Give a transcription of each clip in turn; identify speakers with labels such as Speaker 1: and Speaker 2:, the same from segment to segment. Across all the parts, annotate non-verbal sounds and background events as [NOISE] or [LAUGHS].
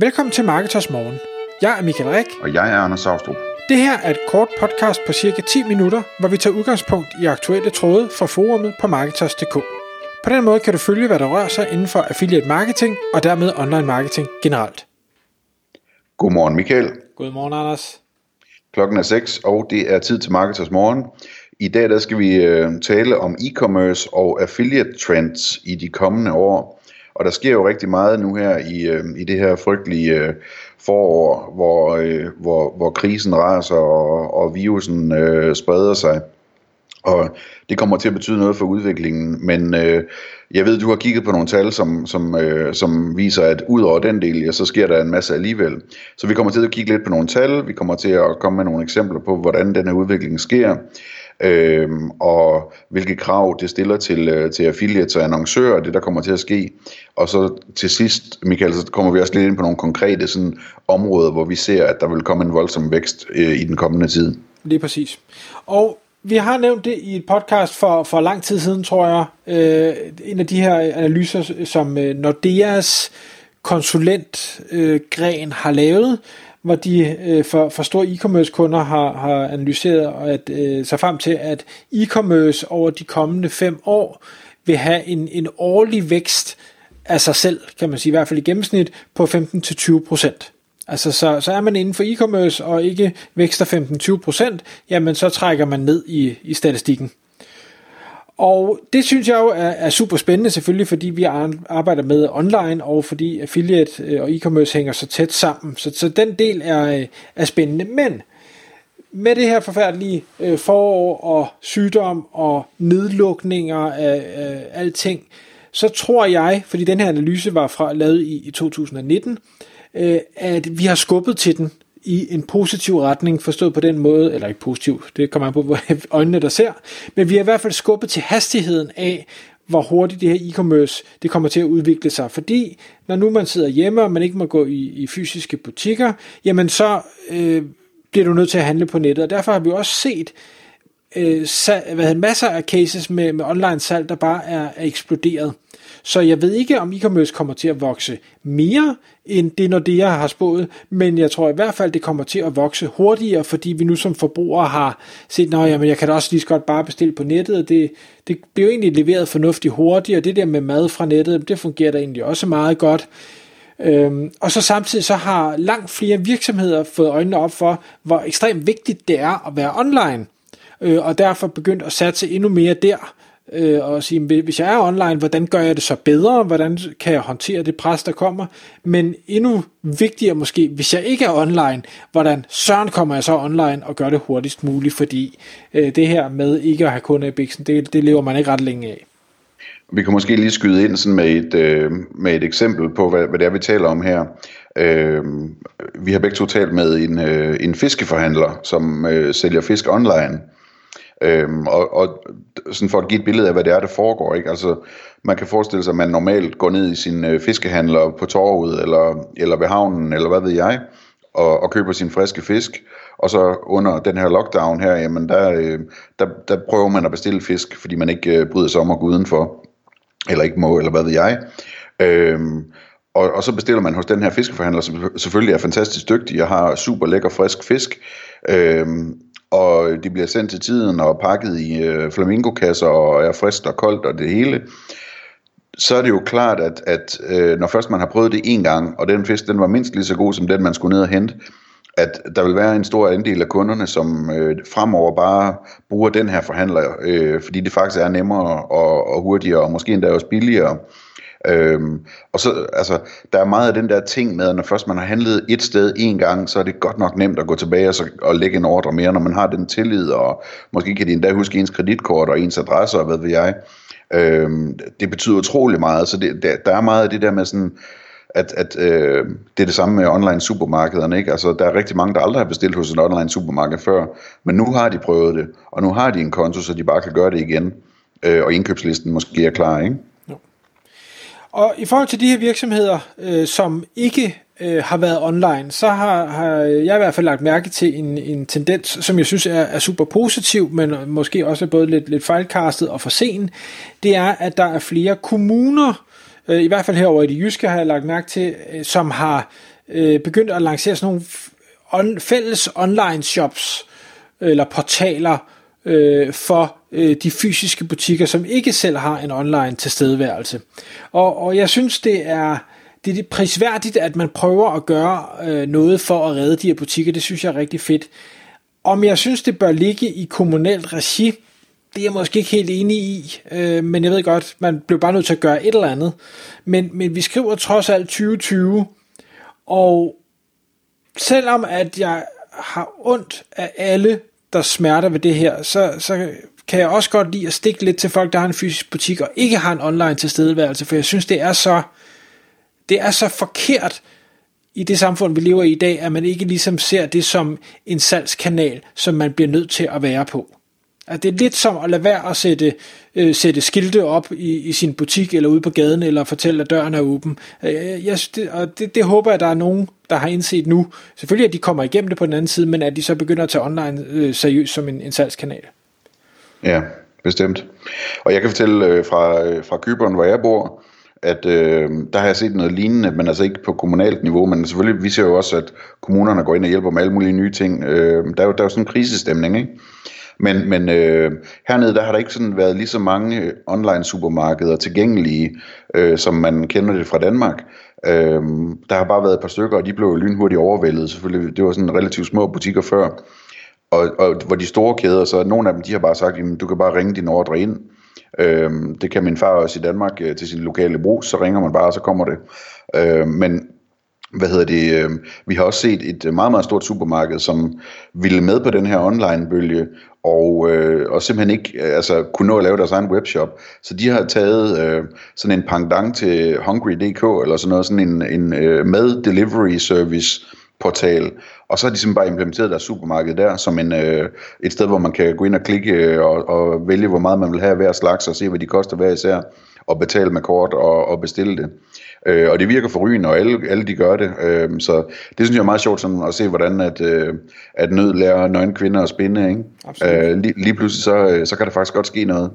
Speaker 1: Velkommen til Marketers Morgen. Jeg er Michael Rik.
Speaker 2: Og jeg er Anders Saustrup.
Speaker 1: Det her er et kort podcast på cirka 10 minutter, hvor vi tager udgangspunkt i aktuelle tråde fra forumet på Marketers.dk. På den måde kan du følge, hvad der rører sig inden for affiliate marketing og dermed online marketing generelt.
Speaker 2: Godmorgen Michael.
Speaker 1: Godmorgen Anders.
Speaker 2: Klokken er 6, og det er tid til Marketers Morgen. I dag der skal vi øh, tale om e-commerce og affiliate trends i de kommende år. Og der sker jo rigtig meget nu her i, øh, i det her frygtelige øh, forår, hvor, øh, hvor, hvor krisen raser og, og virusen øh, spreder sig. Og det kommer til at betyde noget for udviklingen, men øh, jeg ved, du har kigget på nogle tal, som, som, øh, som viser, at ud over den del, ja, så sker der en masse alligevel. Så vi kommer til at kigge lidt på nogle tal, vi kommer til at komme med nogle eksempler på, hvordan den her udvikling sker øh, og hvilke krav det stiller til, øh, til affiliates og annoncører, det der kommer til at ske. Og så til sidst, Michael, så kommer vi også lidt ind på nogle konkrete sådan, områder, hvor vi ser, at der vil komme en voldsom vækst øh, i den kommende tid.
Speaker 1: Lige præcis. Og vi har nævnt det i et podcast for, for lang tid siden, tror jeg. Øh, en af de her analyser, som øh, Nordeas konsulentgren øh, har lavet, hvor de øh, for, for store e-commerce kunder har, har analyseret at, øh, sig frem til, at e-commerce over de kommende fem år vil have en, en årlig vækst af sig selv, kan man sige, i hvert fald i gennemsnit, på 15-20%. Altså, så, så er man inden for e-commerce og ikke vækster 15-20%, jamen så trækker man ned i, i statistikken. Og det synes jeg jo er, er super spændende selvfølgelig, fordi vi arbejder med online, og fordi affiliate øh, og e-commerce hænger så tæt sammen. Så, så den del er, øh, er spændende. Men med det her forfærdelige øh, forår og sygdom og nedlukninger af, af alting, så tror jeg, fordi den her analyse var fra lavet i, i 2019, øh, at vi har skubbet til den i en positiv retning, forstået på den måde, eller ikke positiv, det kommer an på hvor [LAUGHS] øjnene, der ser, men vi har i hvert fald skubbet til hastigheden af, hvor hurtigt det her e-commerce det kommer til at udvikle sig. Fordi når nu man sidder hjemme, og man ikke må gå i, i fysiske butikker, jamen så øh, bliver du nødt til at handle på nettet. Og derfor har vi også set øh, sal, hvad hedder, masser af cases med, med online salg, der bare er, er eksploderet. Så jeg ved ikke, om e-commerce kommer til at vokse mere end det, når det jeg har spået, men jeg tror i hvert fald, det kommer til at vokse hurtigere, fordi vi nu som forbrugere har set, at jeg kan da også lige så godt bare bestille på nettet, og det, det bliver jo egentlig leveret fornuftigt hurtigt, og det der med mad fra nettet, det fungerer da egentlig også meget godt. Øhm, og så samtidig så har langt flere virksomheder fået øjnene op for, hvor ekstremt vigtigt det er at være online, øh, og derfor begyndt at satse endnu mere der øh, og sige, hvis jeg er online, hvordan gør jeg det så bedre? Hvordan kan jeg håndtere det pres, der kommer? Men endnu vigtigere måske, hvis jeg ikke er online, hvordan søren kommer jeg så online og gør det hurtigst muligt? Fordi øh, det her med ikke at have kunder i det, det lever man ikke ret længe af.
Speaker 2: Vi kan måske lige skyde ind sådan med, et, øh, med et eksempel på, hvad, hvad det er, vi taler om her. Øh, vi har begge to talt med en, øh, en fiskeforhandler, som øh, sælger fisk online. Øhm, og, og sådan for at give et billede af, hvad det er, der foregår. Ikke? Altså, man kan forestille sig, at man normalt går ned i sin øh, fiskehandler på torvet, eller, eller ved havnen, eller hvad ved jeg, og, og køber sin friske fisk. Og så under den her lockdown her, jamen der, øh, der, der prøver man at bestille fisk, fordi man ikke øh, bryder sig om at gå udenfor, eller ikke må, eller hvad ved jeg. Øhm, og, og så bestiller man hos den her fiskeforhandler, som selvfølgelig er fantastisk dygtig og har super lækker frisk fisk. Øhm, og de bliver sendt til tiden og pakket i øh, flamingokasser og er frisk og koldt og det hele, så er det jo klart, at, at øh, når først man har prøvet det en gang, og den fisk den var mindst lige så god som den, man skulle ned og hente, at der vil være en stor andel af kunderne, som øh, fremover bare bruger den her forhandler, øh, fordi det faktisk er nemmere og, og hurtigere, og måske endda også billigere. Øhm, og så, altså, der er meget af den der ting med, at når først man har handlet et sted en gang, så er det godt nok nemt at gå tilbage og, så, og lægge en ordre mere, når man har den tillid, og måske kan de endda huske ens kreditkort og ens adresse og hvad ved jeg. Øhm, det betyder utrolig meget, så det, der, der er meget af det der med sådan, at, at øh, det er det samme med online supermarkederne. Ikke? Altså, der er rigtig mange, der aldrig har bestilt hos en online supermarked før, men nu har de prøvet det, og nu har de en konto, så de bare kan gøre det igen, øh, og indkøbslisten måske er klar. Ikke?
Speaker 1: Og i forhold til de her virksomheder, øh, som ikke øh, har været online, så har, har jeg i hvert fald lagt mærke til en, en tendens, som jeg synes er, er super positiv, men måske også både lidt, lidt fejlkastet og for sen. Det er, at der er flere kommuner, øh, i hvert fald herover i det jyske har jeg lagt mærke til, øh, som har øh, begyndt at lancere sådan nogle on, fælles online shops øh, eller portaler øh, for øh, de fysiske butikker, som ikke selv har en online tilstedeværelse. Og, og jeg synes, det er, det er prisværdigt, at man prøver at gøre øh, noget for at redde de her butikker. Det synes jeg er rigtig fedt. Om jeg synes, det bør ligge i kommunalt regi, det er jeg måske ikke helt enig i, øh, men jeg ved godt, man bliver bare nødt til at gøre et eller andet. Men, men vi skriver trods alt 2020, og selvom at jeg har ondt af alle, der smerter ved det her, så, så kan jeg også godt lide at stikke lidt til folk, der har en fysisk butik og ikke har en online tilstedeværelse, for jeg synes, det er så, det er så forkert i det samfund, vi lever i i dag, at man ikke ligesom ser det som en salgskanal, som man bliver nødt til at være på. At det er lidt som at lade være at sætte, øh, sætte skilte op i, i sin butik eller ude på gaden, eller fortælle, at døren er åben. Øh, jeg, det, og det, det håber jeg, at der er nogen, der har indset nu. Selvfølgelig, at de kommer igennem det på den anden side, men at de så begynder at tage online øh, seriøst som en, en salgskanal.
Speaker 2: Ja, bestemt. Og jeg kan fortælle øh, fra, øh, fra Kyberen, hvor jeg bor, at øh, der har jeg set noget lignende, men altså ikke på kommunalt niveau, men selvfølgelig, vi ser jo også, at kommunerne går ind og hjælper med alle mulige nye ting. Øh, der, er jo, der er jo sådan en krisestemning, ikke? Men, men øh, hernede, der har der ikke sådan været lige så mange øh, online supermarkeder tilgængelige, øh, som man kender det fra Danmark. Øh, der har bare været et par stykker, og de blev lynhurtigt overvældet. Selvfølgelig, det var sådan relativt små butikker før. Og, og hvor de store kæder, så nogle af dem, de har bare sagt, jamen, du kan bare ringe din ordre ind. Øhm, det kan min far også i Danmark øh, til sin lokale brug, så ringer man bare, og så kommer det. Øhm, men hvad hedder det, øh, vi har også set et meget, meget stort supermarked, som ville med på den her online-bølge, og, øh, og simpelthen ikke øh, altså, kunne nå at lave deres egen webshop. Så de har taget øh, sådan en pangdang til Hungry.dk, eller sådan noget, sådan en, en øh, med delivery service portal, og så har de simpelthen bare implementeret deres supermarked der, som en, øh, et sted, hvor man kan gå ind og klikke øh, og, og vælge, hvor meget man vil have hver slags, og se, hvad de koster hver især, og betale med kort og, og bestille det. Øh, og det virker forrygende, og alle, alle de gør det. Øh, så det synes jeg er meget sjovt sådan, at se, hvordan at, øh, at nød lærer nøgne kvinder at spinde. Ikke? Øh, lige, lige pludselig så, øh, så kan der faktisk godt ske noget.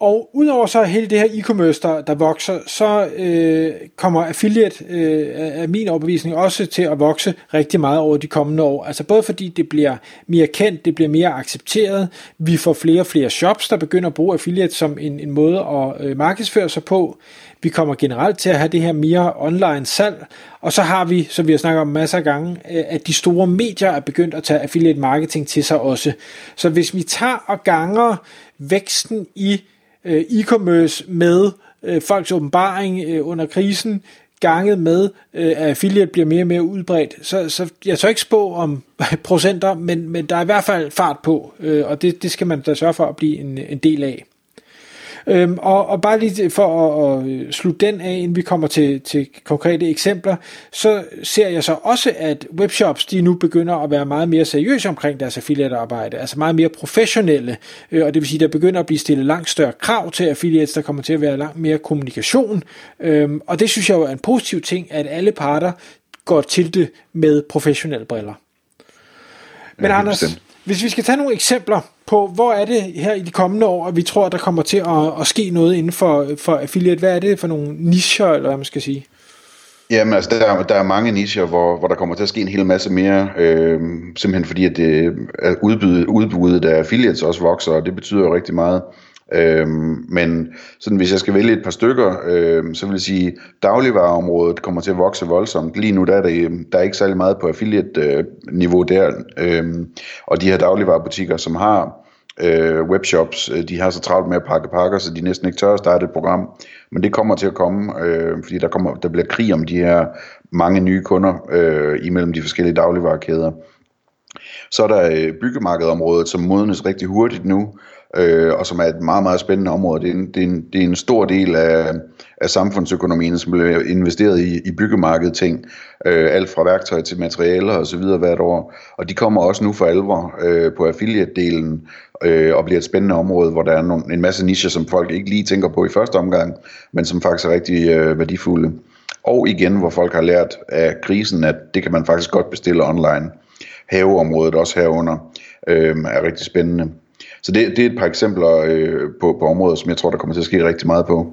Speaker 1: Og udover så hele det her e-commerce, der, der vokser, så øh, kommer affiliate øh, af min overbevisning også til at vokse rigtig meget over de kommende år. Altså både fordi det bliver mere kendt, det bliver mere accepteret, vi får flere og flere shops, der begynder at bruge affiliate som en, en måde at øh, markedsføre sig på. Vi kommer generelt til at have det her mere online salg, og så har vi, som vi har snakket om masser af gange, øh, at de store medier er begyndt at tage affiliate marketing til sig også. Så hvis vi tager og ganger væksten i øh, e-commerce med øh, folks åbenbaring øh, under krisen, ganget med, øh, at affiliate bliver mere og mere udbredt. Så, så jeg tør ikke spå om [LAUGHS] procenter, men, men der er i hvert fald fart på, øh, og det, det skal man da sørge for at blive en, en del af. Øhm, og, og bare lige for at, at slutte den af, inden vi kommer til, til konkrete eksempler, så ser jeg så også, at webshops de nu begynder at være meget mere seriøse omkring deres affiliate-arbejde, altså meget mere professionelle, øh, og det vil sige, der begynder at blive stillet langt større krav til affiliates, der kommer til at være langt mere kommunikation, øhm, og det synes jeg jo er en positiv ting, at alle parter går til det med professionelle briller. Men ja, Anders, bestemt hvis vi skal tage nogle eksempler på, hvor er det her i de kommende år, at vi tror, at der kommer til at, at ske noget inden for, for affiliate? Hvad er det for nogle nicher, eller hvad man skal sige?
Speaker 2: Jamen altså, der, er, der er mange nicher, hvor, hvor der kommer til at ske en hel masse mere, øh, simpelthen fordi, at det, at udbuddet, udbuddet af affiliates også vokser, og det betyder jo rigtig meget. Øhm, men sådan, hvis jeg skal vælge et par stykker, øhm, så vil jeg sige, dagligvareområdet kommer til at vokse voldsomt. Lige nu der er der, øhm, der er ikke særlig meget på affiliate-niveau øh, der, øhm, og de her dagligvarebutikker, som har øh, webshops, øh, de har så travlt med at pakke pakker, så de næsten ikke tør at starte et program. Men det kommer til at komme, øh, fordi der, kommer, der bliver krig om de her mange nye kunder øh, imellem de forskellige dagligvarekæder. Så er der øh, byggemarkedområdet, som modnes rigtig hurtigt nu, øh, og som er et meget, meget spændende område. Det er en, det er en, det er en stor del af, af samfundsøkonomien, som bliver investeret i, i byggemarkedet ting. Øh, alt fra værktøj til materialer og så videre hvert år. Og de kommer også nu for alvor øh, på affiliate-delen øh, og bliver et spændende område, hvor der er nogle, en masse nicher, som folk ikke lige tænker på i første omgang, men som faktisk er rigtig øh, værdifulde. Og igen, hvor folk har lært af krisen, at det kan man faktisk godt bestille online. Haveområdet også herunder øh, er rigtig spændende. Så det, det er et par eksempler øh, på, på områder, som jeg tror, der kommer til at ske rigtig meget på.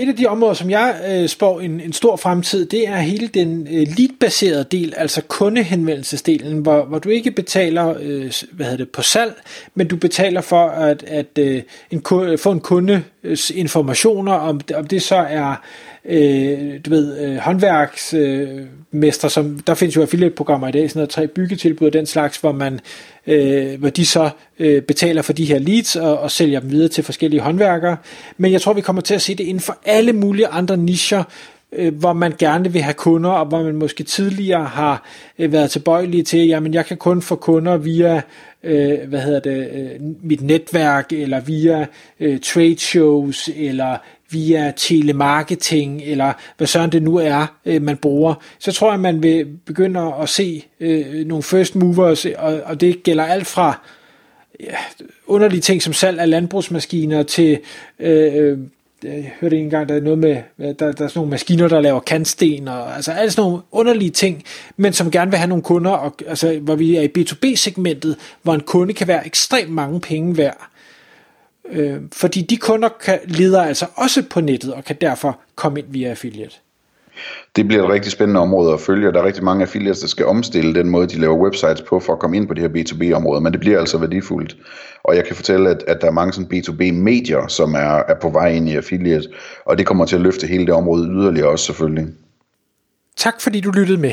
Speaker 1: Et af de områder, som jeg øh, spår en, en stor fremtid, det er hele den øh, lead-baserede del, altså kundehenvendelsesdelen, hvor, hvor du ikke betaler øh, hvad hedder det, på salg, men du betaler for at, at øh, en, øh, få en kundes øh, informationer, om, om det så er øh, du ved, øh, håndværksmester, øh, som, der findes jo affiliate-programmer i dag, sådan noget tre byggetilbud og den slags, hvor man, øh, hvor de så øh, betaler for de her leads og, og sælger dem videre til forskellige håndværkere. Men jeg tror, vi kommer til at se det inden for alle mulige andre nischer, øh, hvor man gerne vil have kunder, og hvor man måske tidligere har øh, været tilbøjelig til, jamen jeg kan kun få kunder via øh, hvad hedder det, øh, mit netværk, eller via øh, trade shows, eller via telemarketing, eller hvad sådan det nu er, øh, man bruger, så tror jeg, man vil begynde at se øh, nogle first movers, og, og det gælder alt fra ja, underlige ting som salg af landbrugsmaskiner til øh, øh jeg hørte en gang, der er noget med, der, der er sådan nogle maskiner, der laver kantsten, og altså alle sådan nogle underlige ting, men som gerne vil have nogle kunder, og, altså, hvor vi er i B2B-segmentet, hvor en kunde kan være ekstremt mange penge værd. Øh, fordi de kunder kan, leder altså også på nettet, og kan derfor komme ind via affiliate.
Speaker 2: Det bliver et rigtig spændende område at følge, der er rigtig mange affiliates, der skal omstille den måde, de laver websites på, for at komme ind på det her B2B-område, men det bliver altså værdifuldt. Og jeg kan fortælle, at, at der er mange sådan B2B-medier, som er, er på vej ind i affiliate, og det kommer til at løfte hele det område yderligere også selvfølgelig. Tak fordi du lyttede med.